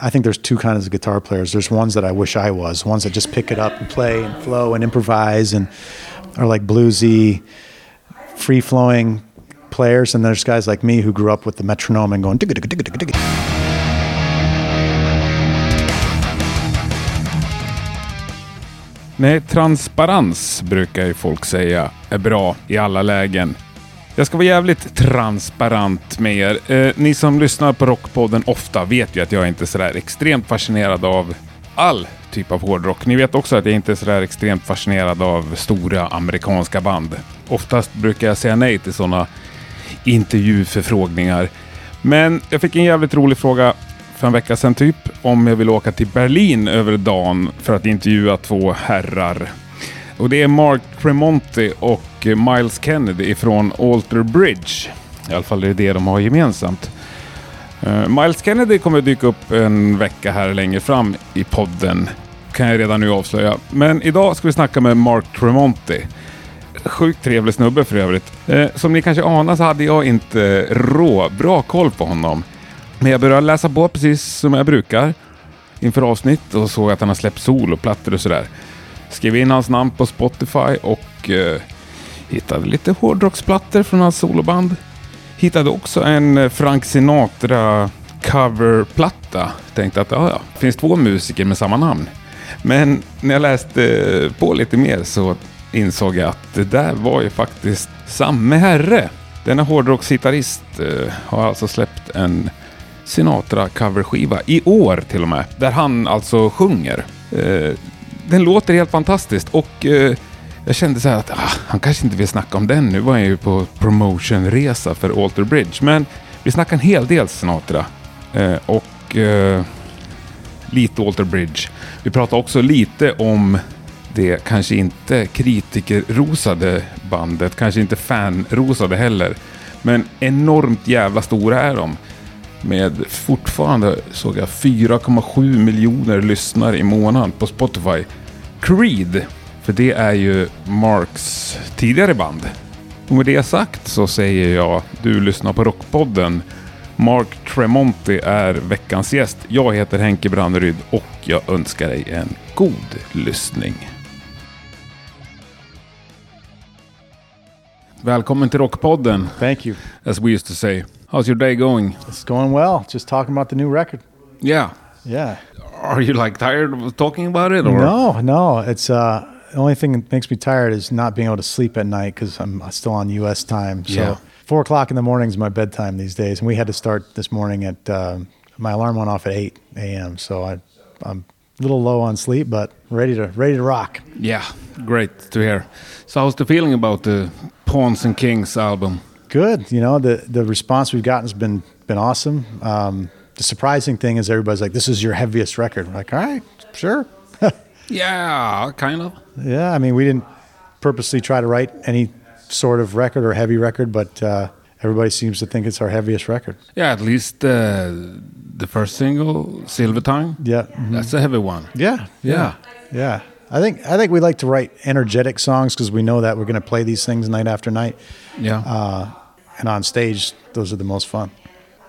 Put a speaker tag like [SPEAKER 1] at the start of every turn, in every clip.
[SPEAKER 1] I think there's two kinds of guitar players. There's ones that I wish I was, ones that just pick it up and play and flow and improvise and are like bluesy, free flowing players. And there's guys like me who grew up with the metronome and going digga digga digga digga digga.
[SPEAKER 2] Nej, transparens brukar ju folk säga är bra i alla lägen. Jag ska vara jävligt transparent med er. Eh, ni som lyssnar på Rockpodden ofta vet ju att jag inte är sådär extremt fascinerad av all typ av hårdrock. Ni vet också att jag inte är sådär extremt fascinerad av stora amerikanska band. Oftast brukar jag säga nej till sådana intervjuförfrågningar. Men jag fick en jävligt rolig fråga för en vecka sedan typ om jag vill åka till Berlin över dagen för att intervjua två herrar. Och det är Mark Tremonti och Miles Kennedy från Alter Bridge. I alla fall är det det de har gemensamt. Eh, Miles Kennedy kommer dyka upp en vecka här längre fram i podden. Kan jag redan nu avslöja. Men idag ska vi snacka med Mark Tremonti. Sjukt trevlig snubbe för övrigt. Eh, som ni kanske anar så hade jag inte rå bra koll på honom. Men jag började läsa på precis som jag brukar inför avsnitt och såg att han har släppt soloplattor och sådär. Skrev in hans namn på Spotify och eh, hittade lite hårdrocksplattor från hans soloband. Hittade också en eh, Frank Sinatra coverplatta. Tänkte att ja, ja, det finns två musiker med samma namn. Men när jag läste eh, på lite mer så insåg jag att det där var ju faktiskt samme herre. Denna hårdrocksgitarrist eh, har alltså släppt en Sinatra-coverskiva i år till och med, där han alltså sjunger. Den låter helt fantastiskt och jag kände så här att ah, han kanske inte vill snacka om den. Nu var jag ju på promotionresa för Alter Bridge. Men vi snackar en hel del Sinatra. Eh, och eh, lite Alter Bridge. Vi pratar också lite om det kanske inte kritikerrosade bandet, kanske inte fanrosade heller. Men enormt jävla stora är de. Med fortfarande såg jag 4,7 miljoner lyssnare i månaden på Spotify. Creed, för det är ju Marks tidigare band. Och med det sagt så säger jag, du lyssnar på Rockpodden. Mark Tremonti är veckans gäst. Jag heter Henke Branneryd och jag önskar dig en god lyssning. Välkommen till Rockpodden,
[SPEAKER 1] Thank you.
[SPEAKER 2] as we used to say. How's your day going?
[SPEAKER 1] It's going well. Just talking about the new record.
[SPEAKER 2] Yeah.
[SPEAKER 1] Yeah.
[SPEAKER 2] Are you like tired of talking about it or?
[SPEAKER 1] No, no. It's uh, the only thing that makes me tired is not being able to sleep at night because I'm still on U.S. time. So
[SPEAKER 2] Yeah.
[SPEAKER 1] four o'clock in the morning is my bedtime these days, and we had to start this morning at um my alarm went off at eight a.m. So I, I'm a little low on sleep, but ready to ready to rock.
[SPEAKER 2] Yeah, great to hear. So how's the feeling about the Pawns and Kings album?
[SPEAKER 1] Good. You know the the response we've gotten has been been awesome. Um, the surprising thing is everybody's like, "This is your heaviest record." We're like, all right, sure.
[SPEAKER 2] Yeah, kind of.
[SPEAKER 1] Yeah, I mean, we didn't purposely try to write any sort of record or heavy record, but uh, everybody seems to think it's our heaviest record.
[SPEAKER 2] Yeah, at least uh, the first single, Silver Tongue.
[SPEAKER 1] Yeah, mhm.
[SPEAKER 2] That's a heavy one.
[SPEAKER 1] yeah,
[SPEAKER 2] Yeah.
[SPEAKER 1] yeah. I think I think we like to write energetic songs because we know that we're going to play these things night after night,
[SPEAKER 2] Yeah.
[SPEAKER 1] uh, and on stage, those are the most fun.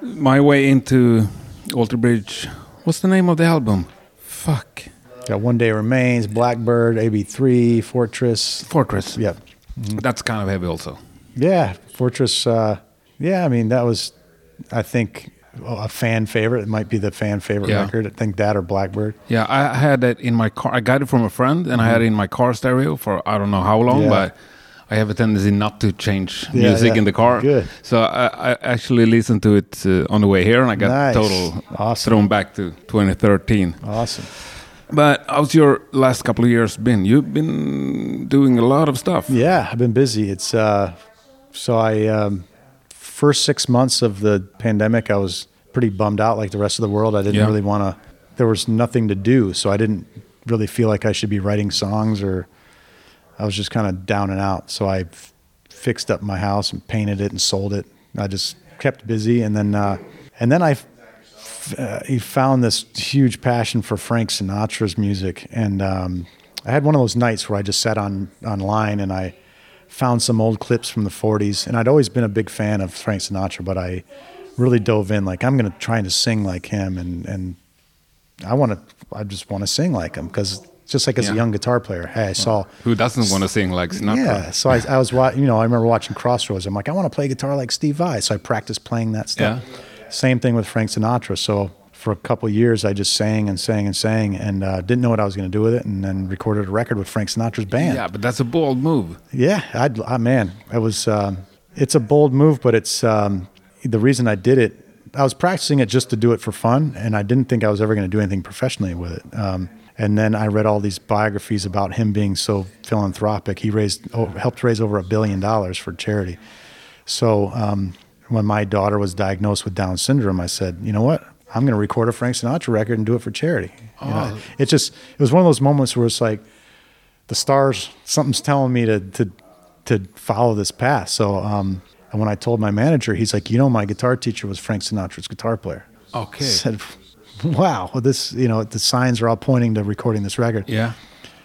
[SPEAKER 2] My way into Alter Bridge. What's the name of the album? Fuck.
[SPEAKER 1] Got One Day Remains, Blackbird, AB3, Fortress.
[SPEAKER 2] Fortress.
[SPEAKER 1] Yeah,
[SPEAKER 2] That's kind of heavy also.
[SPEAKER 1] yeah, Fortress. Uh, yeah, I mean that was, I think, a fan favorite. It might be the fan favorite
[SPEAKER 2] Yeah.
[SPEAKER 1] record. I think that or Blackbird.
[SPEAKER 2] Yeah, I had it in my car. I got it from a friend, and I had it in my car stereo for I don't know how long,
[SPEAKER 1] Yeah.
[SPEAKER 2] but I have a tendency not to change
[SPEAKER 1] Yeah,
[SPEAKER 2] music in the car.
[SPEAKER 1] Good.
[SPEAKER 2] So I, I actually listened to it uh, on the way here, and I got
[SPEAKER 1] Nice.
[SPEAKER 2] total
[SPEAKER 1] Awesome.
[SPEAKER 2] thrown back to 2013.
[SPEAKER 1] Awesome.
[SPEAKER 2] But how's your last couple of years been? You've been doing a lot of stuff.
[SPEAKER 1] Yeah, I've been busy. It's uh, so I um, first six months of the pandemic, I was pretty bummed out, like the rest of the world. I didn't
[SPEAKER 2] Yeah.
[SPEAKER 1] really want to. There was nothing to do, so I didn't really feel like I should be writing songs, or I was just kind of down and out. So I f- fixed up my house and painted it and sold it. I just kept busy, and then uh, and then I uh, he found this huge passion for Frank Sinatra's music, and um, I had one of those nights where I just sat on online and I found some old clips from the '40s, and I'd always been a big fan of Frank Sinatra, but I really dove in like I'm going to try to sing like him and and I want to. I just want to sing like him because just like as
[SPEAKER 2] Yeah.
[SPEAKER 1] a young guitar player, hey, I saw.
[SPEAKER 2] Who doesn't want to sing like Sinatra?
[SPEAKER 1] Yeah, so I, I was, wa- you know, I remember watching Crossroads. I'm like, I want to play guitar like Steve Vai, so I practiced playing that stuff. Same thing with Frank Sinatra. So for a couple of years, I just sang and sang and sang, and uh, didn't know what I was going to do with it, and then recorded a record with Frank Sinatra's band.
[SPEAKER 2] Yeah, but that's a bold move.
[SPEAKER 1] Yeah, I'd, I, man, it was. Um, it's a bold move, but it's um, the reason I did it. I was practicing it just to do it for fun, and I didn't think I was ever going to do anything professionally with it. Um, and then I read all these biographies about him being so philanthropic. He raised, oh, helped raise over a billion dollars for charity. So um, when my daughter was diagnosed with Down syndrome, I said, you know what? I'm going to record a Frank Sinatra record and do it for charity. You know, it just it was one of those moments where it's like the stars something's telling me to to to follow this path so um and when i told my manager he's like you know my guitar teacher was frank sinatra's guitar player
[SPEAKER 2] Okay.
[SPEAKER 1] I said wow this you know the signs are all pointing to recording this record
[SPEAKER 2] Yeah.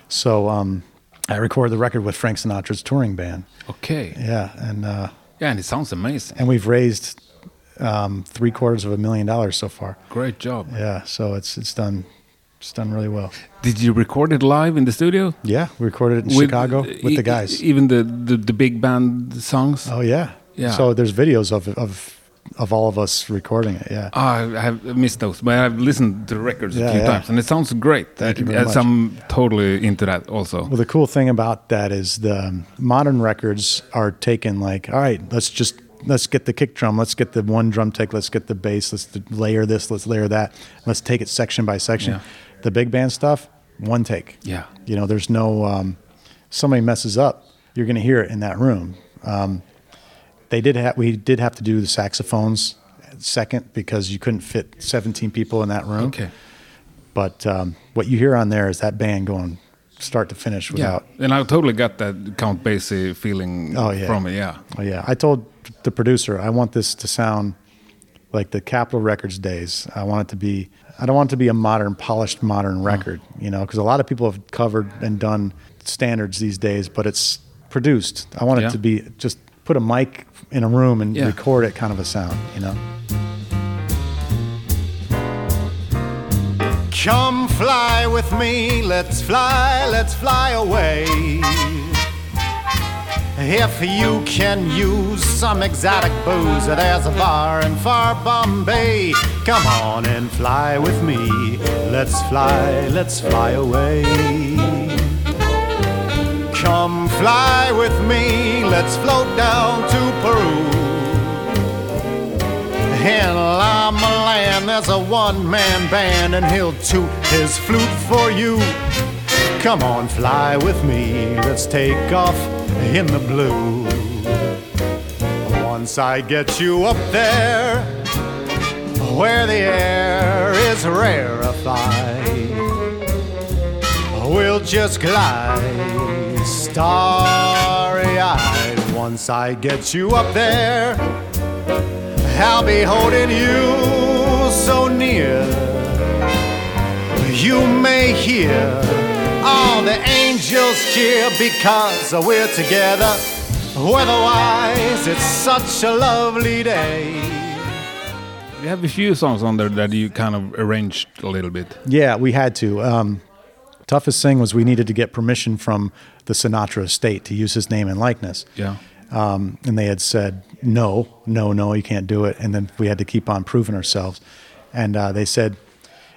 [SPEAKER 1] so um i recorded the record with frank sinatra's touring band
[SPEAKER 2] Okay.
[SPEAKER 1] yeah and uh
[SPEAKER 2] Yeah, and it sounds amazing.
[SPEAKER 1] and we've raised um three quarters of a million dollars so far
[SPEAKER 2] Great job.
[SPEAKER 1] yeah so it's it's done it's done really well
[SPEAKER 2] Did you record it live in the studio?
[SPEAKER 1] yeah we recorded it in
[SPEAKER 2] With-
[SPEAKER 1] chicago with the
[SPEAKER 2] e-
[SPEAKER 1] guys
[SPEAKER 2] Even the, the, the big band songs?
[SPEAKER 1] Oh yeah.
[SPEAKER 2] Yeah.
[SPEAKER 1] So there's videos of of of all of us recording it. Yeah.
[SPEAKER 2] Ah, I have missed those, but I've listened to the records a few
[SPEAKER 1] yeah.
[SPEAKER 2] times, and it sounds great.
[SPEAKER 1] Thank you very much.
[SPEAKER 2] I'm totally into that also.
[SPEAKER 1] Well, the cool thing about that is the modern records are taken like, all right, let's just let's get the kick drum, let's get the one drum take, let's get the bass, let's layer this, let's layer that, let's take it section by section.
[SPEAKER 2] Yeah.
[SPEAKER 1] The big band stuff, one take.
[SPEAKER 2] Yeah.
[SPEAKER 1] You know, there's no um, somebody messes up, you're going to hear it in that room. Um, they did have we did have to do the saxophones second because you couldn't fit 17 people in that room.
[SPEAKER 2] Okay.
[SPEAKER 1] But um, what you hear on there is that band going start to finish
[SPEAKER 2] Yeah,
[SPEAKER 1] without.
[SPEAKER 2] and I totally got that Count Basie feeling
[SPEAKER 1] Oh, yeah.
[SPEAKER 2] from it. Yeah.
[SPEAKER 1] Oh yeah, I told the producer I want this to sound like the Capitol Records days. I want it to be. I don't want it to be a modern, polished, modern record. You know, because a lot of people have covered and done standards these days, but it's produced. I want it to be just put a mic in a room and
[SPEAKER 2] Yeah.
[SPEAKER 1] record it, kind of a sound. You know.
[SPEAKER 3] Come fly with me, let's fly, let's fly away. If you can use some exotic booze, there's a bar in far Bombay. Come on and fly with me, let's fly, let's fly away. Come fly with me, let's float down to Peru. In Llama Land, there's a one man band, and he'll toot his flute for you. Come on, fly with me, let's take off in the blue. Once I get you up there, where the air is rarefied, we'll just glide starry eyed. Once I get you up there, I'll be holding you so near. You may hear all the angels cheer because we're together. Weatherwise, it's such a lovely day.
[SPEAKER 2] You have a few songs on there that you kind of arranged a little bit.
[SPEAKER 1] Yeah, we had to. Um, toughest thing was we needed to get permission from the Sinatra estate to use his name and likeness.
[SPEAKER 2] Yeah.
[SPEAKER 1] Um, and they had said, no, no, no, you can't do it. And then we had to keep on proving ourselves. And uh, they said,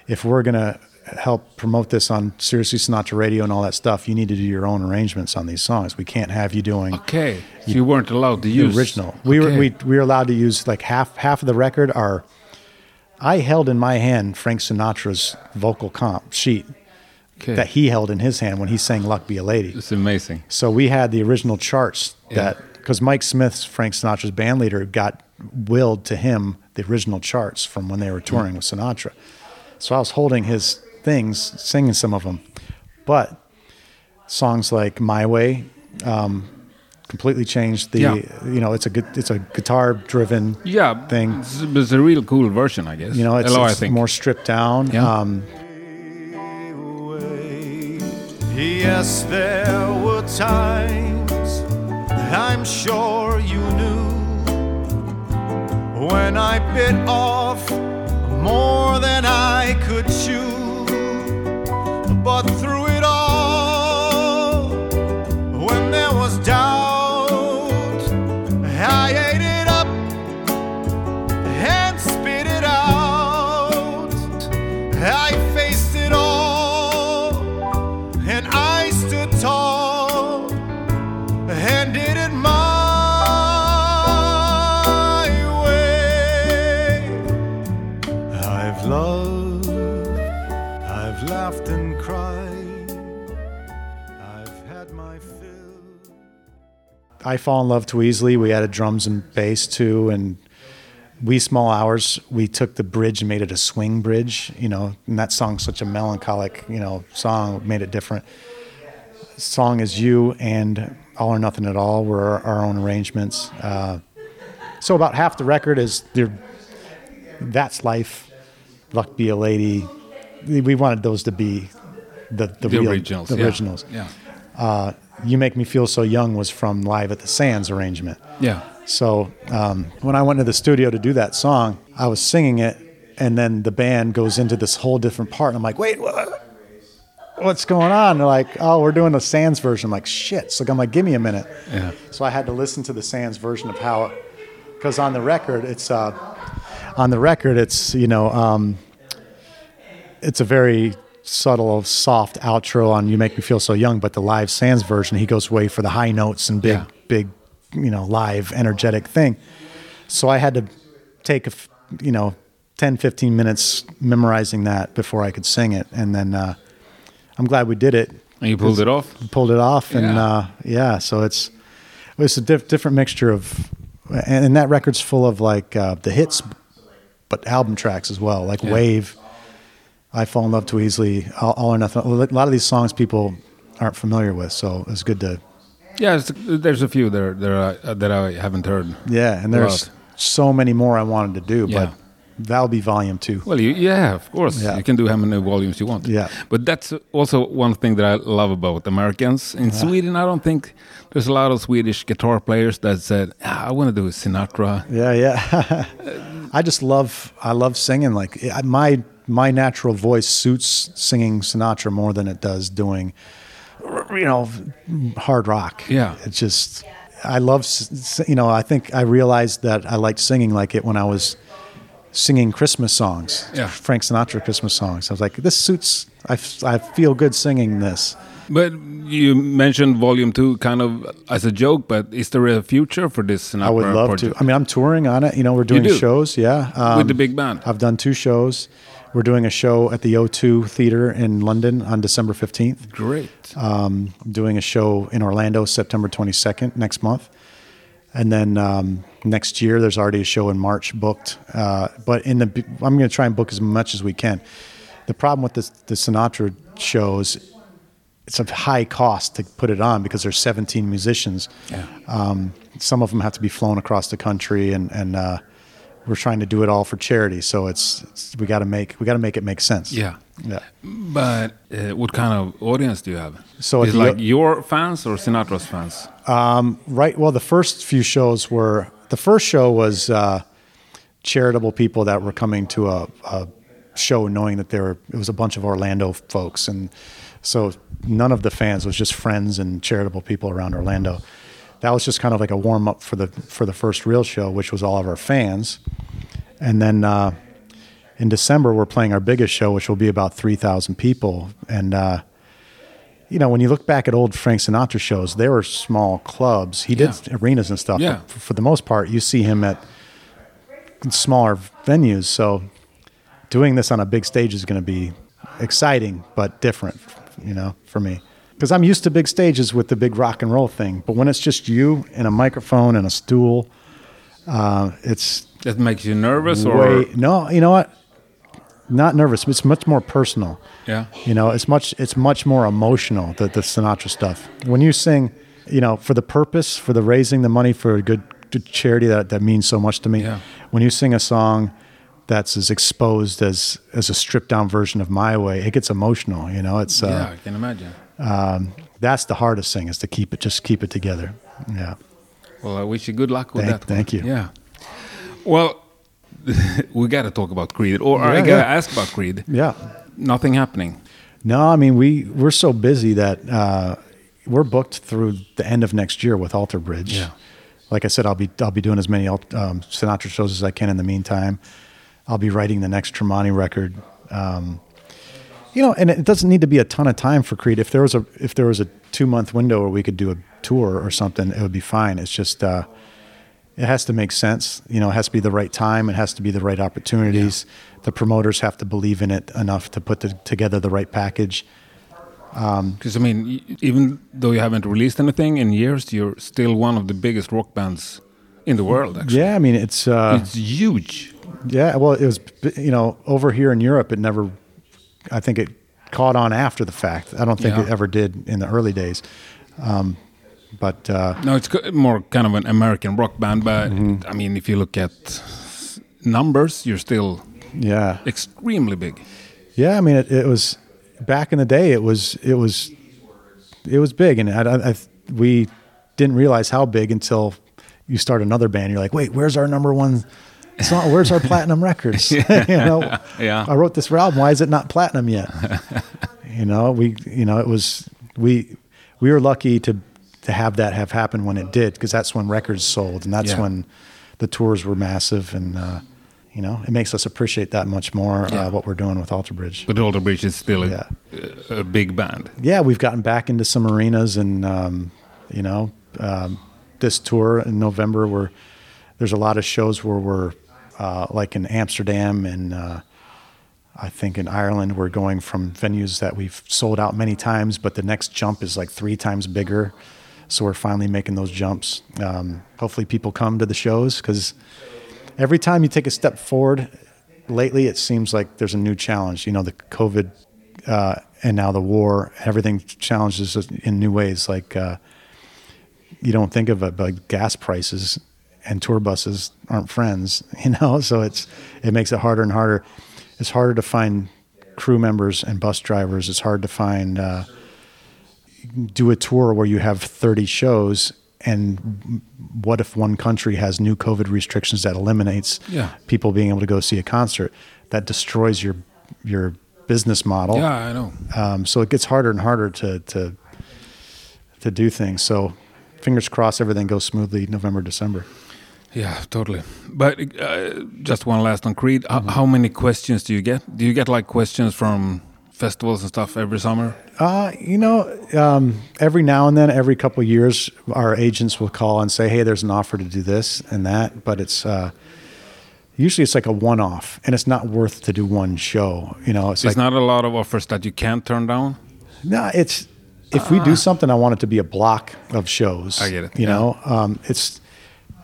[SPEAKER 1] if we're going to help promote this on Siriusly Sinatra Radio and all that stuff, you need to do your own arrangements on these songs. We can't have you doing
[SPEAKER 2] Okay. So you weren't allowed to
[SPEAKER 1] the
[SPEAKER 2] use
[SPEAKER 1] original. We were we, we were allowed to use like half half of the record. Are I held in my hand Frank Sinatra's vocal comp sheet
[SPEAKER 2] Okay.
[SPEAKER 1] that he held in his hand when he sang "Luck Be a Lady."
[SPEAKER 2] It's amazing.
[SPEAKER 1] So we had the original charts
[SPEAKER 2] Yeah.
[SPEAKER 1] that because Mike Smith, Frank Sinatra's band leader, got willed to him the original charts from when they were touring with Sinatra. So I was holding his things, singing some of them, but songs like "My Way" um, completely changed the.
[SPEAKER 2] Yeah.
[SPEAKER 1] You know, it's a good, it's a guitar-driven
[SPEAKER 2] Yeah.
[SPEAKER 1] thing.
[SPEAKER 2] It's, it's a real cool version, I guess.
[SPEAKER 1] You know, it's,
[SPEAKER 2] Hello,
[SPEAKER 1] it's
[SPEAKER 2] I think.
[SPEAKER 1] more stripped down.
[SPEAKER 2] Yeah.
[SPEAKER 1] Um,
[SPEAKER 3] Yes, there were times I'm sure you knew when I bit off more than I could chew, but through and did it my way. I've loved, I've laughed and cried, I've had my fill.
[SPEAKER 1] I Fall in Love too Easily, we added drums and bass too, and wee small hours we took the bridge and made it a swing bridge you know and that song's such a melancholic you know song made it different Song is you and All or Nothing at All were our, own arrangements. Uh, so about half the record is the That's Life, Luck Be a Lady. We we wanted those to be the the,
[SPEAKER 2] The
[SPEAKER 1] real,
[SPEAKER 2] originals.
[SPEAKER 1] The
[SPEAKER 2] yeah.
[SPEAKER 1] originals.
[SPEAKER 2] Yeah.
[SPEAKER 1] Uh, you Make Me Feel So Young was from Live at the Sands arrangement.
[SPEAKER 2] Yeah.
[SPEAKER 1] So um, when I went to the studio to do that song, I was singing it, and then the band goes into this whole different part. And I'm like, wait, what? What's going on? They're like, oh, we're doing the Sands version. I'm like, shit. So I'm like, give me a minute.
[SPEAKER 2] Yeah.
[SPEAKER 1] So I had to listen to the Sands version of how, because on the record, it's uh, on the record, it's you know, um, it's a very subtle, soft outro on "You Make Me Feel So Young," but the live Sands version, he goes way for the high notes and big,
[SPEAKER 2] Yeah.
[SPEAKER 1] big, you know, live, energetic thing. So I had to take a, you know, 10, 15 minutes memorizing that before I could sing it, and then uh, I'm glad we did it
[SPEAKER 2] And you pulled it off.
[SPEAKER 1] pulled it off and
[SPEAKER 2] Yeah.
[SPEAKER 1] uh, yeah so it's it's a diff- different mixture of and, and that record's full of like uh, the hits but album tracks as well like
[SPEAKER 2] Yeah.
[SPEAKER 1] wave i fall in love too easily all, all or nothing a lot of these songs people aren't familiar with so it's good to
[SPEAKER 2] Yeah, it's, there's a few there, there are, that I haven't heard.
[SPEAKER 1] yeah and there's so many more i wanted to do
[SPEAKER 2] Yeah.
[SPEAKER 1] but that'll be volume two
[SPEAKER 2] Well, you, yeah, of course.
[SPEAKER 1] Yeah.
[SPEAKER 2] You can do how many volumes you want.
[SPEAKER 1] Yeah.
[SPEAKER 2] But that's also one thing that I love about Americans. In Sweden, I don't think there's a lot of Swedish guitar players that said, ah, I want to do Sinatra.
[SPEAKER 1] Yeah, yeah. I just love I love singing. Like my my natural voice suits singing Sinatra more than it does doing, you know, hard rock.
[SPEAKER 2] Yeah.
[SPEAKER 1] it's just I love you know. I think I realized that I liked singing like it when I was singing Christmas songs.
[SPEAKER 2] Yeah.
[SPEAKER 1] Frank Sinatra Christmas songs. I was like, this suits. I, f- I feel good singing this.
[SPEAKER 2] But you mentioned Volume 2 kind of as a joke, but is there a future for this Sinatra
[SPEAKER 1] I would love
[SPEAKER 2] project?
[SPEAKER 1] to. I mean, I'm touring on it. You know, we're doing
[SPEAKER 2] do?
[SPEAKER 1] shows. Yeah, um,
[SPEAKER 2] With the big band?
[SPEAKER 1] I've done two shows. We're doing a show at the O2 Theater in London on December 15th.
[SPEAKER 2] Great.
[SPEAKER 1] Um, I'm doing a show in Orlando September 22nd next month. And then um, next year, there's already a show in March booked. Uh, but in the, I'm going to try and book as much as we can. The problem with this, the Sinatra shows, it's a high cost to put it on because there's 17 musicians.
[SPEAKER 2] Yeah.
[SPEAKER 1] Um, some of them have to be flown across the country, and and uh, we're trying to do it all for charity. So it's, it's we got to make we got to make it make sense.
[SPEAKER 2] yeah.
[SPEAKER 1] Yeah.
[SPEAKER 2] But uh, what kind of audience do you have?
[SPEAKER 1] So
[SPEAKER 2] is
[SPEAKER 1] if
[SPEAKER 2] it
[SPEAKER 1] you-
[SPEAKER 2] like your fans or Sinatra's fans?
[SPEAKER 1] Um, Right. Well, the first few shows were the first show was uh, charitable people that were coming to a, a show knowing that there were it was a bunch of Orlando folks, and so none of the fans was just friends and charitable people around Orlando. That was just kind of like a warm up for the for the first real show, which was all of our fans, and then. Uh, in December, we're playing our biggest show, which will be about 3,000 people. And, uh, you know, when you look back at old Frank Sinatra shows, they were small clubs. He did
[SPEAKER 2] Yeah.
[SPEAKER 1] arenas and stuff.
[SPEAKER 2] Yeah.
[SPEAKER 1] But for the most part, you see him at smaller venues. So doing this on a big stage is going to be exciting, but different, you know, for me. Because I'm used to big stages with the big rock and roll thing. But when it's just you and a microphone and a stool, uh, it's
[SPEAKER 2] That makes you nervous or
[SPEAKER 1] no, you know what? Not nervous, but it's much more personal.
[SPEAKER 2] yeah?
[SPEAKER 1] You know, it's much it's much more emotional the the Sinatra stuff. When you sing, you know, for the purpose, for the raising the money for a good, good charity that that means so much to me.
[SPEAKER 2] Yeah.
[SPEAKER 1] When you sing a song that's as exposed as as a stripped down version of My Way, it gets emotional. You know, it's uh,
[SPEAKER 2] yeah, I can imagine.
[SPEAKER 1] that's the hardest thing is to keep it just keep it together. Yeah.
[SPEAKER 2] Well, I wish you good luck with
[SPEAKER 1] Thank-
[SPEAKER 2] that. one.
[SPEAKER 1] thank you.
[SPEAKER 2] Yeah. Well, we got to talk about Creed, or I got to
[SPEAKER 1] yeah.
[SPEAKER 2] ask about Creed.
[SPEAKER 1] Yeah.
[SPEAKER 2] Nothing happening.
[SPEAKER 1] No, I mean we we're so busy that uh, we're booked through the end of next year with Alter Bridge.
[SPEAKER 2] Yeah.
[SPEAKER 1] Like I said, I'll be I'll be doing as many um, Sinatra shows as I can in the meantime. I'll be writing the next Tremonti record. Um, you know, and it doesn't need to be a ton of time for Creed. If there was a if there was a two month window where we could do a tour or something, it would be fine. It's just uh, it has to make sense. You know, it has to be the right time. It has to be the right opportunities. The promoters have to believe in it enough to put the, together the right package.
[SPEAKER 2] Because I mean, even though you haven't released anything in years, you're still one of the biggest rock bands in the world. Actually,
[SPEAKER 1] Yeah, I mean, it's uh,
[SPEAKER 2] it's huge.
[SPEAKER 1] yeah. Well, it was you know over here in Europe, it never. I think it caught on after the fact. I don't think
[SPEAKER 2] Yeah.
[SPEAKER 1] it ever did in the early days. Um, but uh,
[SPEAKER 2] No, it's more kind of an American rock band, but
[SPEAKER 1] Mm-hmm.
[SPEAKER 2] I mean, if you look at numbers, you're still
[SPEAKER 1] yeah,
[SPEAKER 2] extremely big.
[SPEAKER 1] Yeah, I mean, it, it was back in the day. It was it was it was big, and I, I, we didn't realize how big until you start another band. You're like, wait, where's our number one song? Where's our platinum records? you know,
[SPEAKER 2] Yeah.
[SPEAKER 1] I wrote this album. Why is it not platinum yet? you know, we you know it was we we were lucky to to have that have happen when it did because that's when records sold and that's
[SPEAKER 2] Yeah.
[SPEAKER 1] when the tours were massive and. Uh, you know, it makes us appreciate that much more
[SPEAKER 2] Yeah.
[SPEAKER 1] uh, what we're doing with Alter Bridge.
[SPEAKER 2] But Alter Bridge is still a,
[SPEAKER 1] Yeah.
[SPEAKER 2] a, a big band.
[SPEAKER 1] yeah, we've gotten back into some arenas, and um, you know, um, this tour in November, where there's a lot of shows where we're uh, like in Amsterdam and uh, I think in Ireland, we're going from venues that we've sold out many times, but the next jump is like three times bigger. So we're finally making those jumps. Um, hopefully, people come to the shows because every time you take a step forward, lately it seems like there's a new challenge. You know, the COVID uh, and now the war, everything challenges us in new ways. Like uh, you don't think of it, but gas prices and tour buses aren't friends. You know, so it's it makes it harder and harder. It's harder to find crew members and bus drivers. It's hard to find uh, do a tour where you have 30 shows and what if one country has new covid restrictions that eliminates
[SPEAKER 2] Yeah.
[SPEAKER 1] people being able to go see a concert that destroys your your business model
[SPEAKER 2] Yeah, I know.
[SPEAKER 1] um, so it gets harder and harder to to to do things so fingers crossed everything goes smoothly november december
[SPEAKER 2] Yeah, totally. But uh, just one last on Creed.
[SPEAKER 1] Mm-hmm.
[SPEAKER 2] H- how many questions do you get? Do you get like questions from festivals and stuff every summer?
[SPEAKER 1] Uh, you know, um, every now and then, every couple of years, our agents will call and say, "Hey, there's an offer to do this and that," but it's uh, usually it's like a one-off, and it's not worth to do one show. You know, it's
[SPEAKER 2] There's
[SPEAKER 1] like
[SPEAKER 2] not a lot of offers that you can't turn down.
[SPEAKER 1] no, it's if we do something, I want it to be a block of shows.
[SPEAKER 2] I get it,
[SPEAKER 1] You
[SPEAKER 2] yeah.
[SPEAKER 1] know, um, it's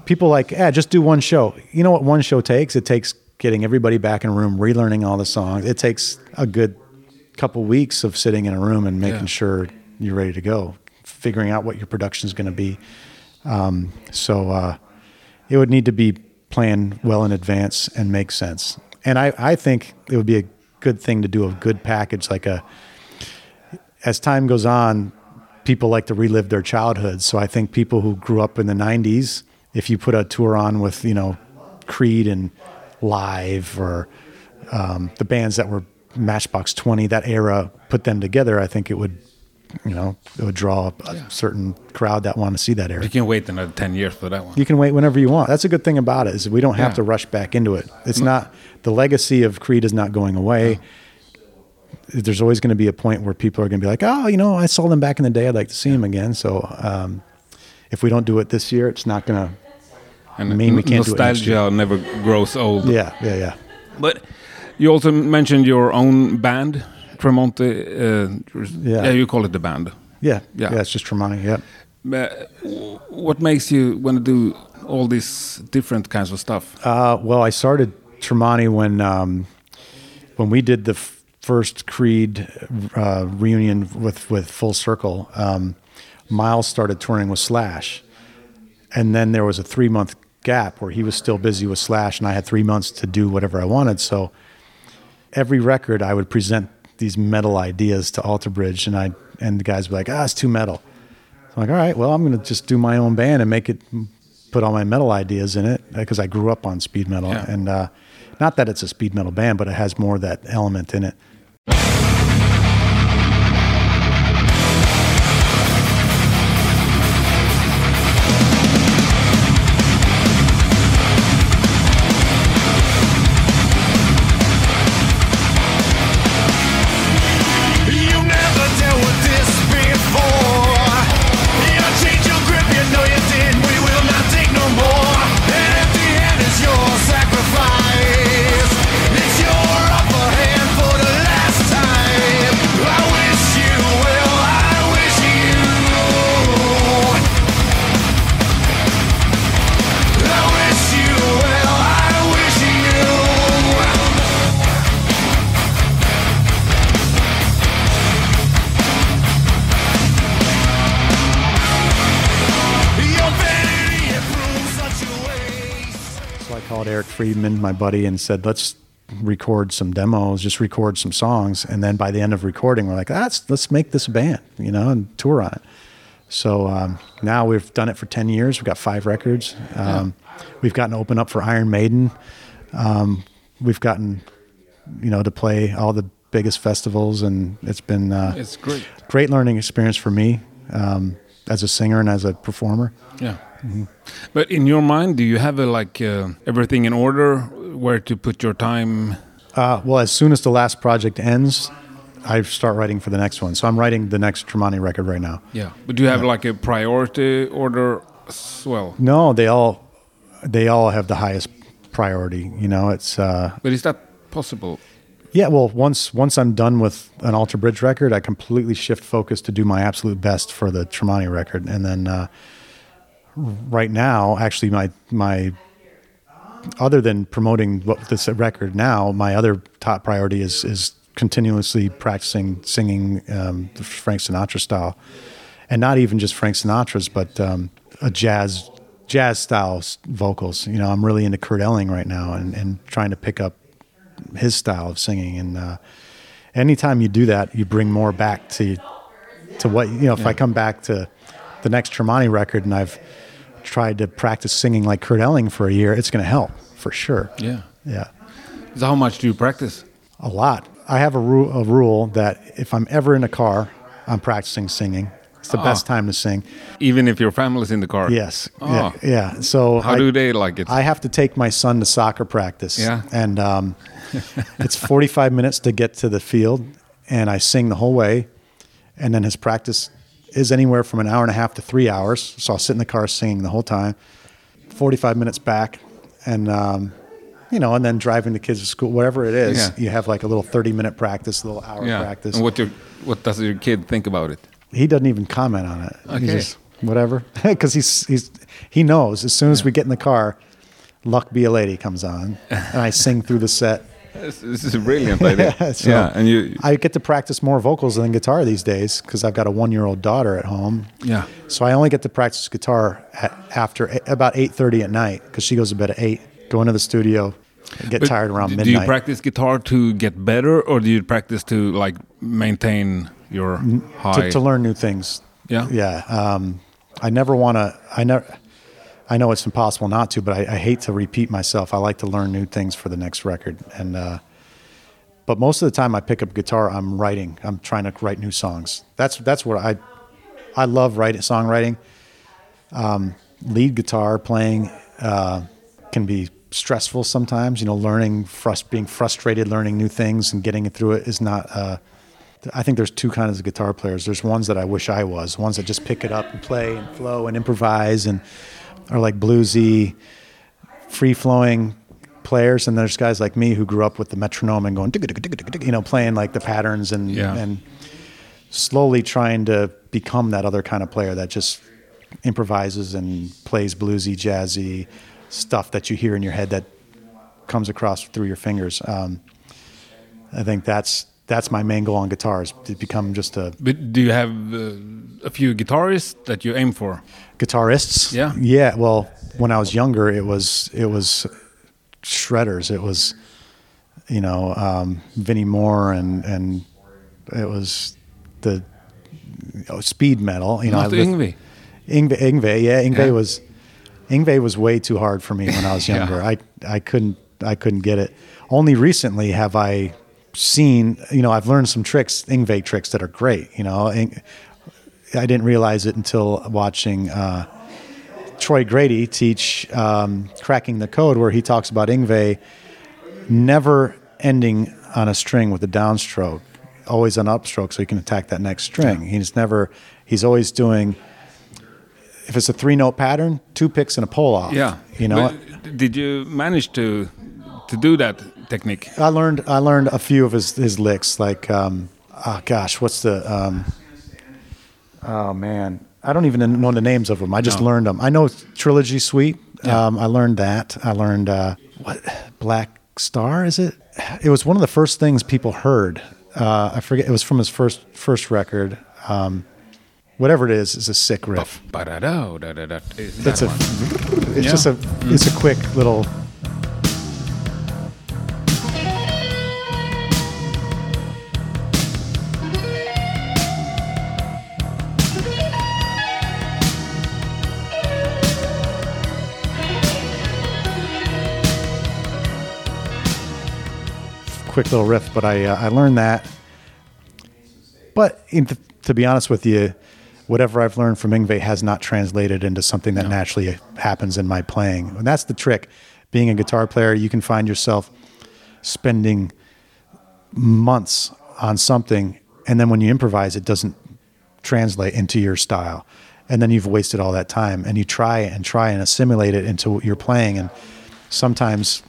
[SPEAKER 1] people like, yeah, just do one show. You know what one show takes? It takes getting everybody back in a room, relearning all the songs. It takes a good couple weeks of sitting in a room and making
[SPEAKER 2] Yeah.
[SPEAKER 1] sure you're ready to go, figuring out what your production is going to be. Um, so uh, it would need to be planned well in advance and make sense. And I, I think it would be a good thing to do a good package, like a as time goes on, people like to relive their childhood. So I think people who grew up in the '90s, if you put a tour on with you know Creed and Live or um, the bands that were Matchbox Twenty, that era, put them together, I think it would, you know, it would draw a certain crowd that want to see that era.
[SPEAKER 2] You can wait another ten years for that one.
[SPEAKER 1] You can wait whenever you want. That's a good thing about it is we don't have
[SPEAKER 2] Yeah.
[SPEAKER 1] to rush back into it. It's not the legacy of Creed is not going away. There's always going to be a point where people are going to be like, oh, you know, I saw them back in the day. I'd like to see them again. So um, if we don't do it this year, it's not going to.
[SPEAKER 2] and
[SPEAKER 1] mean we can't do it next
[SPEAKER 2] nostalgia never grows old.
[SPEAKER 1] Yeah, yeah, yeah.
[SPEAKER 2] But you also mentioned your own band, Tremonti. Uh,
[SPEAKER 1] Yeah.
[SPEAKER 2] yeah, you call it the band.
[SPEAKER 1] Yeah,
[SPEAKER 2] Yeah.
[SPEAKER 1] yeah, It's just Tremonti. Yeah.
[SPEAKER 2] But what makes you want to do all these different kinds of stuff?
[SPEAKER 1] Uh, well, I started Tremonti when um, when we did the f- first Creed uh, reunion with with Full Circle. Um, Myles started touring with Slash, and then there was a three month gap where he was still busy with Slash, and I had three months to do whatever I wanted. So every record, I would present these metal ideas to Alter Bridge, and I and the guys would be like, "Ah, it's too metal." I'm like, all right, well, I'm going to just do my own band and make it, put all my metal ideas in it because I grew up on speed metal.
[SPEAKER 2] Yeah.
[SPEAKER 1] And uh, not that it's a speed metal band, but it has more of that element in it. Friedman, my buddy, and said, let's record some demos, just record some songs. And then by the end of recording, we're like, let's, let's make this a band, you know, and tour on it. So um, now we've done it for 10 years. We've got five records. Um, We've gotten to open up for Iron Maiden. Um, we've gotten, you know, to play all the biggest festivals, and it's been uh,
[SPEAKER 2] It's great.
[SPEAKER 1] great learning experience for me um, as a singer and as a performer.
[SPEAKER 2] Yeah. But in your mind, do you have a, like uh, everything in order where to put your time?
[SPEAKER 1] Uh, well, as soon as the last project ends, I start writing for the next one. So I'm writing the next Tremonti record right now.
[SPEAKER 2] Yeah. But do you have like a priority order as well?
[SPEAKER 1] No, they all they all have the highest priority. You know, it's uh,
[SPEAKER 2] But is that possible?
[SPEAKER 1] yeah. Well, once once I'm done with an Alter Bridge record, I completely shift focus to do my absolute best for the Tremonti record, and then uh, right now, actually, my my other than promoting what this record now, my other top priority is is continuously practicing singing um, the Frank Sinatra style, and not even just Frank Sinatra's, but um, a jazz jazz style vocals. You know, I'm really into Kurt Elling right now, and and trying to pick up his style of singing. And uh, anytime you do that, you bring more back to to what you know. If I come back to the next Tremonti record and I've tried to practice singing like Kurt Elling for a year, it's going to help for sure.
[SPEAKER 2] Yeah.
[SPEAKER 1] Yeah,
[SPEAKER 2] So how much do you practice?
[SPEAKER 1] a lot. I have a, ru- a rule that if I'm ever in a car, I'm practicing singing. It's the best time to sing.
[SPEAKER 2] Even if your family's in the car?
[SPEAKER 1] Yes.
[SPEAKER 2] Oh.
[SPEAKER 1] Yeah. Yeah. So
[SPEAKER 2] How
[SPEAKER 1] I,
[SPEAKER 2] do they like it?
[SPEAKER 1] I have to take my son to soccer practice.
[SPEAKER 2] Yeah.
[SPEAKER 1] And um, it's 45 minutes to get to the field, and I sing the whole way. And then his practice is anywhere from an hour and a half to three hours. So I'll sit in the car singing the whole time. 45 minutes back, and um, you know, and then driving the kids to school, whatever it is,
[SPEAKER 2] Yeah.
[SPEAKER 1] you have like a little 30 minute practice, a little hour
[SPEAKER 2] yeah.
[SPEAKER 1] practice.
[SPEAKER 2] And what your what does your kid think about it?
[SPEAKER 1] he doesn't even comment on it. He
[SPEAKER 2] Okay.
[SPEAKER 1] just whatever, because he's he's he knows as soon as we get in the car, "Luck Be a Lady" comes on, and I sing through the set.
[SPEAKER 2] This, this is a brilliant idea.
[SPEAKER 1] So
[SPEAKER 2] yeah, and you
[SPEAKER 1] I get to practice more vocals than guitar these days because I've got a one-year-old daughter at home.
[SPEAKER 2] yeah.
[SPEAKER 1] So I only get to practice guitar at, after about eight thirty at night because she goes to bed at eight. Go into the studio, get
[SPEAKER 2] But
[SPEAKER 1] tired around midnight.
[SPEAKER 2] Do you practice guitar to get better, or do you practice to like maintain your high?
[SPEAKER 1] to, to learn new things.
[SPEAKER 2] Yeah?
[SPEAKER 1] yeah. Um, I never want to. I never. I know it's impossible not to, but I, I hate to repeat myself. I like to learn new things for the next record, and uh, but most of the time I pick up guitar, I'm writing. I'm trying to write new songs. That's that's what I I love writing songwriting. Um, lead guitar playing uh, can be stressful sometimes. You know, learning, frust- being frustrated, learning new things, and getting through it is not. Uh, I think there's two kinds of guitar players. There's ones that I wish I was, ones that just pick it up and play and flow and improvise and are like bluesy, free flowing players. And there's guys like me who grew up with the metronome and going, you know, playing like the patterns and
[SPEAKER 2] Yeah.
[SPEAKER 1] and slowly trying to become that other kind of player that just improvises and plays bluesy, jazzy stuff that you hear in your head that comes across through your fingers. Um, I think that's that's my main goal on guitars to become just a
[SPEAKER 2] But do you have uh, a few guitarists that you aim for?
[SPEAKER 1] guitarists.
[SPEAKER 2] Yeah.
[SPEAKER 1] yeah. Well, when I was younger, it was it was shredders. It was you know um, Vinnie Moore and and it was the oh, speed metal. You know,
[SPEAKER 2] Not
[SPEAKER 1] I li-
[SPEAKER 2] Yngwie,
[SPEAKER 1] Yngwie, yeah, Yngwie
[SPEAKER 2] Yeah.
[SPEAKER 1] was Yngwie was way too hard for me when I was younger.
[SPEAKER 2] Yeah.
[SPEAKER 1] younger. I I couldn't I couldn't get it. Only recently have I seen, you know, I've learned some tricks, Yngwie tricks that are great. You know, I didn't realize it until watching uh, Troy Grady teach um, cracking the code, where he talks about Yngwie never ending on a string with a downstroke, always an upstroke, so he can attack that next string. He's never. He's always doing. If it's a three note pattern, two picks and a pull off.
[SPEAKER 2] Yeah.
[SPEAKER 1] you know.
[SPEAKER 2] But did you manage to to do that technique?
[SPEAKER 1] I learned I learned a few of his his licks like um oh gosh what's the um oh man I don't even know the names of them I just
[SPEAKER 2] No.
[SPEAKER 1] learned them I know Trilogy Suite
[SPEAKER 2] Yeah.
[SPEAKER 1] um I learned that I learned uh what Black Star is it it was one of the first things people heard uh I forget it was from his first first record um whatever it is is a sick riff
[SPEAKER 2] Ba-da-da, da-da-da. Is
[SPEAKER 1] it's
[SPEAKER 2] that
[SPEAKER 1] a
[SPEAKER 2] one?
[SPEAKER 1] it's
[SPEAKER 2] Yeah.
[SPEAKER 1] just a it's a quick little quick little riff, but I uh, I learned that. But in th- to be honest with you, whatever I've learned from Yngwie has not translated into something that naturally happens in my playing. And that's the trick. Being a guitar player, you can find yourself spending months on something, and then when you improvise, it doesn't translate into your style. And then you've wasted all that time, and you try and try and assimilate it into your playing. And sometimes,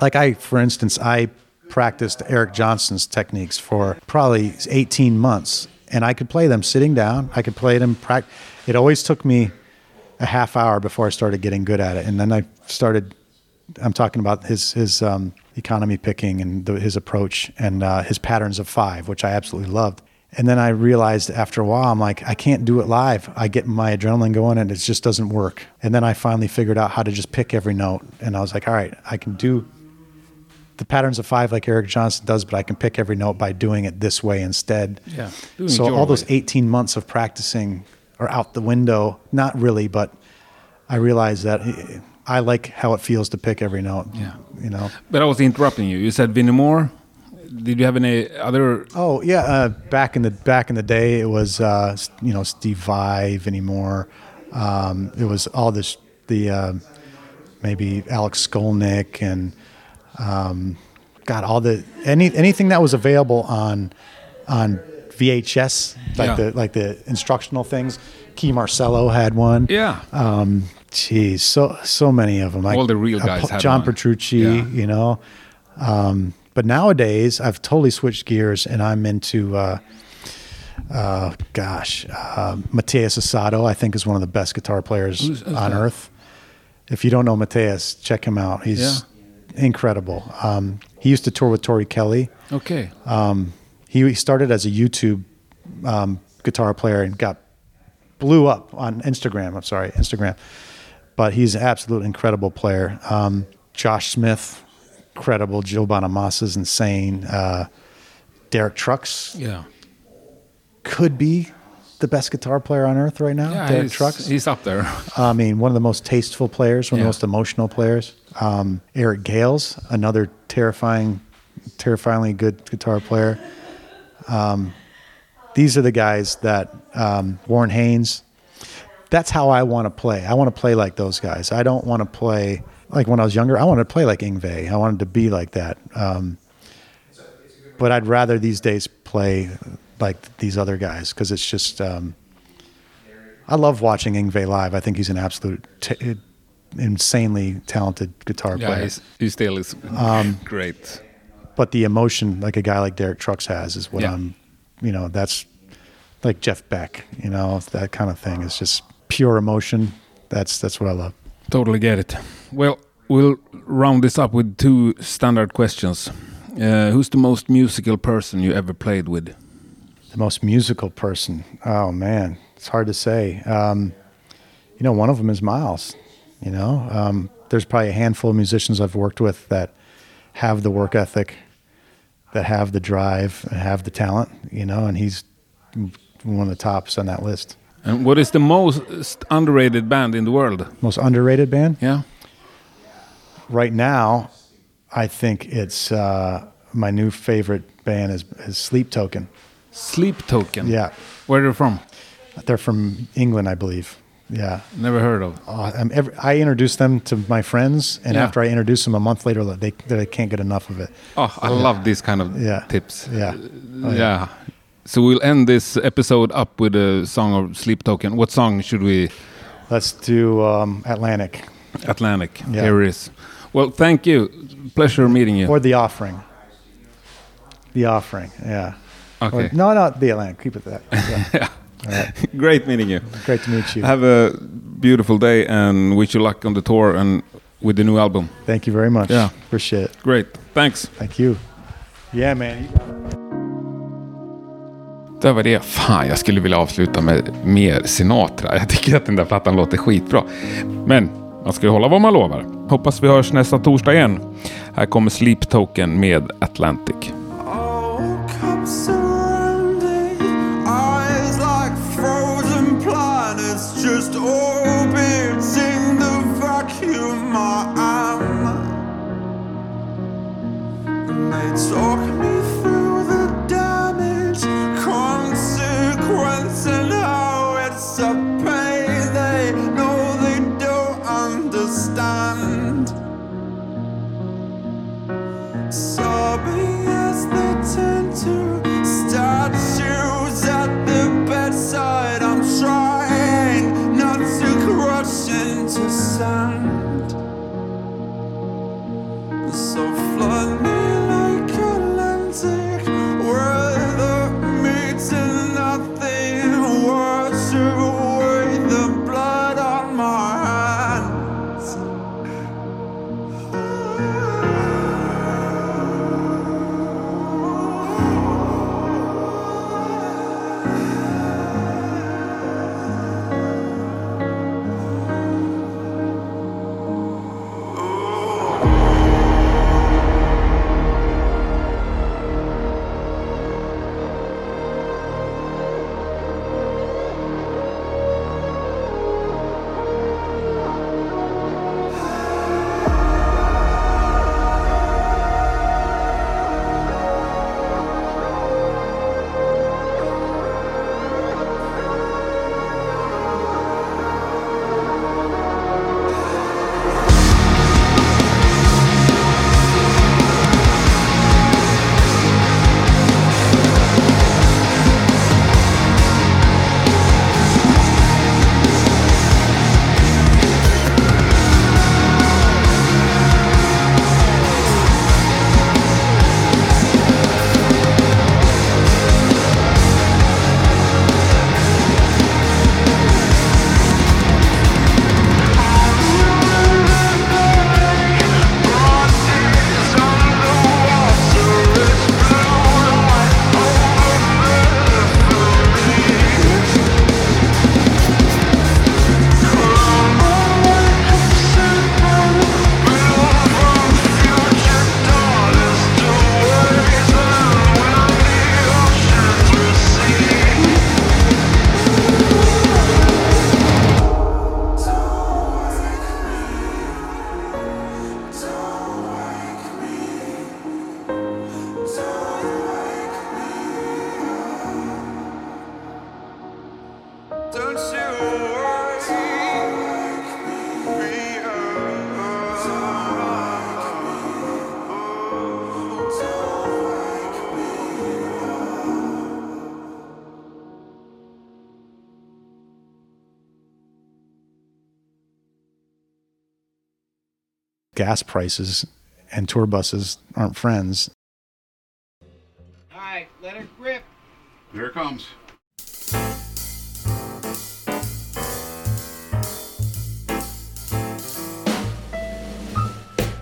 [SPEAKER 1] like I, for instance, I practiced Eric Johnson's techniques for probably 18 months, and I could play them sitting down. I could play them. Prac- it always took me a half hour before I started getting good at it, and then I started. I'm talking about his his um, economy picking and the, his approach and uh, his patterns of five, which I absolutely loved. And then I realized after a while, I'm like, I can't do it live. I get my adrenaline going and it just doesn't work. And then I finally figured out how to just pick every note. And I was like, all right, I can do the patterns of five like Eric Johnson does, but I can pick every note by doing it this way instead.
[SPEAKER 2] Yeah, doing
[SPEAKER 1] So all those 18 months of practicing are out the window. Not really, but I realize that I like how it feels to pick every note.
[SPEAKER 2] Yeah.
[SPEAKER 1] You know?
[SPEAKER 2] But I was interrupting you. You said Vinnie Moore. Did you have any other?
[SPEAKER 1] Oh yeah, uh, back in the back in the day, it was uh, you know Steve Vai anymore. Um, it was all this the uh, maybe Alex Skolnick and um, God all the any anything that was available on on VHS like
[SPEAKER 2] Yeah.
[SPEAKER 1] the like the instructional things. Kee Marcello had one.
[SPEAKER 2] Yeah.
[SPEAKER 1] Um, geez, so so many of them. Like
[SPEAKER 2] All the real
[SPEAKER 1] uh,
[SPEAKER 2] guys had
[SPEAKER 1] John
[SPEAKER 2] one.
[SPEAKER 1] Petrucci,
[SPEAKER 2] Yeah.
[SPEAKER 1] you know. Um, but nowadays, I've totally switched gears, and I'm into, uh, uh, gosh, uh, Mateus Asato. I think is one of the best guitar players
[SPEAKER 2] Who's-
[SPEAKER 1] on
[SPEAKER 2] that?
[SPEAKER 1] earth. If you don't know Mateus, check him out. He's incredible. Um, he used to tour with Tori Kelly.
[SPEAKER 2] Okay.
[SPEAKER 1] He, he started as a YouTube um, guitar player and got blew up on Instagram. I'm sorry, Instagram. But he's an absolute incredible player. Um, Josh Smith, incredible. Bonamassa is insane. Uh, Derek Trucks
[SPEAKER 2] yeah.
[SPEAKER 1] could be the best guitar player on earth right now.
[SPEAKER 2] Yeah.
[SPEAKER 1] Derek
[SPEAKER 2] he's,
[SPEAKER 1] Trucks.
[SPEAKER 2] He's up there.
[SPEAKER 1] I mean, one of the most tasteful players, one of the most emotional players. Um, Eric Gales, another terrifying, terrifyingly good guitar player. Um, these are the guys that um, Warren Haynes. That's how I want to play. I want to play like those guys. I don't want to play like when I was younger. I wanted to play like Yngwie. I wanted to be like that. Um, but I'd rather these days play like these other guys because it's just. Um, I love watching Yngwie live. I think he's an absolute, t- insanely talented guitar
[SPEAKER 2] Yeah.
[SPEAKER 1] player.
[SPEAKER 2] He still is
[SPEAKER 1] Um,
[SPEAKER 2] great.
[SPEAKER 1] But the emotion, like a guy like Derek Trucks has, is what
[SPEAKER 2] Yeah.
[SPEAKER 1] I'm. You know, that's like Jeff Beck. You know, that kind of thing is just pure emotion. That's that's what I love.
[SPEAKER 2] Totally get it. Well, we'll round this up with two standard questions. Uh, who's the most musical person you ever played with?
[SPEAKER 1] The most musical person. Oh man, it's hard to say. Um, you know, one of them is Myles. You know, um, there's probably a handful of musicians I've worked with that have the work ethic, that have the drive, and have the talent. You know, and he's one of the tops on that list.
[SPEAKER 2] And what is the most underrated band in the world?
[SPEAKER 1] Most underrated band
[SPEAKER 2] Yeah.
[SPEAKER 1] right now. I think it's uh, my new favorite band is, is Sleep Token.
[SPEAKER 2] Sleep Token.
[SPEAKER 1] Yeah,
[SPEAKER 2] Where are they from?
[SPEAKER 1] they're from England, I believe. Yeah,
[SPEAKER 2] Never heard of.
[SPEAKER 1] Uh, I'm every, I introduced them to my friends, and
[SPEAKER 2] Yeah.
[SPEAKER 1] after I introduced them a month later, they they can't get enough of it.
[SPEAKER 2] Oh, I love these kind of
[SPEAKER 1] Yeah.
[SPEAKER 2] tips.
[SPEAKER 1] Yeah, Oh,
[SPEAKER 2] yeah. So we'll end this episode up with a song of Sleep Token. What song should we?
[SPEAKER 1] let's do um, Atlantic
[SPEAKER 2] Atlantic.
[SPEAKER 1] Yeah.
[SPEAKER 2] Here it is. Well, thank you. Pleasure meeting you.
[SPEAKER 1] or the Offering. The Offering, yeah.
[SPEAKER 2] Okay.
[SPEAKER 1] Or- no, no, the Atlantic. Keep it that. Yeah.
[SPEAKER 2] Great meeting you.
[SPEAKER 1] Great to meet you.
[SPEAKER 2] Have a beautiful day and wish you luck on the tour and with the new album.
[SPEAKER 1] Thank you very much.
[SPEAKER 2] Yeah.
[SPEAKER 1] appreciate it.
[SPEAKER 2] Great. Thanks.
[SPEAKER 1] Thank you. Yeah, man.
[SPEAKER 2] Det var det. Fan, jag skulle vilja avsluta med mer Sinatra. Jag tycker att den där plattan låter skitbra. Men man ska ju hålla vad man lovar. Hoppas vi hörs nästa torsdag igen. Här kommer Sleep Token med Atlantic.
[SPEAKER 1] Gas prices and tour buses aren't friends.
[SPEAKER 4] All right, let it grip.
[SPEAKER 5] Here it comes.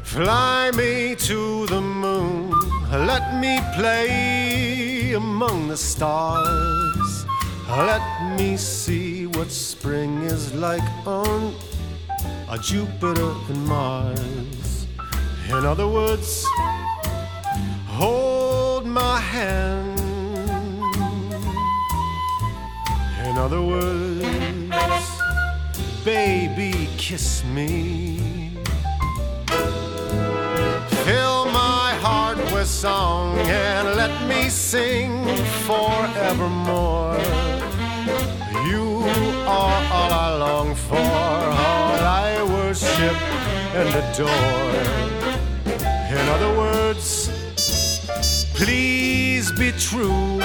[SPEAKER 3] Fly me to the moon, let me play among the stars. Let me see what spring is like on a Jupiter and Mars. In other words, hold my hand. In other words, baby, kiss me. Fill my heart with song and let me sing forevermore. You are all I long for, worship and adore. In other words, please be true.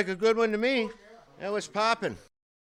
[SPEAKER 4] Like a good one to me. That was popping.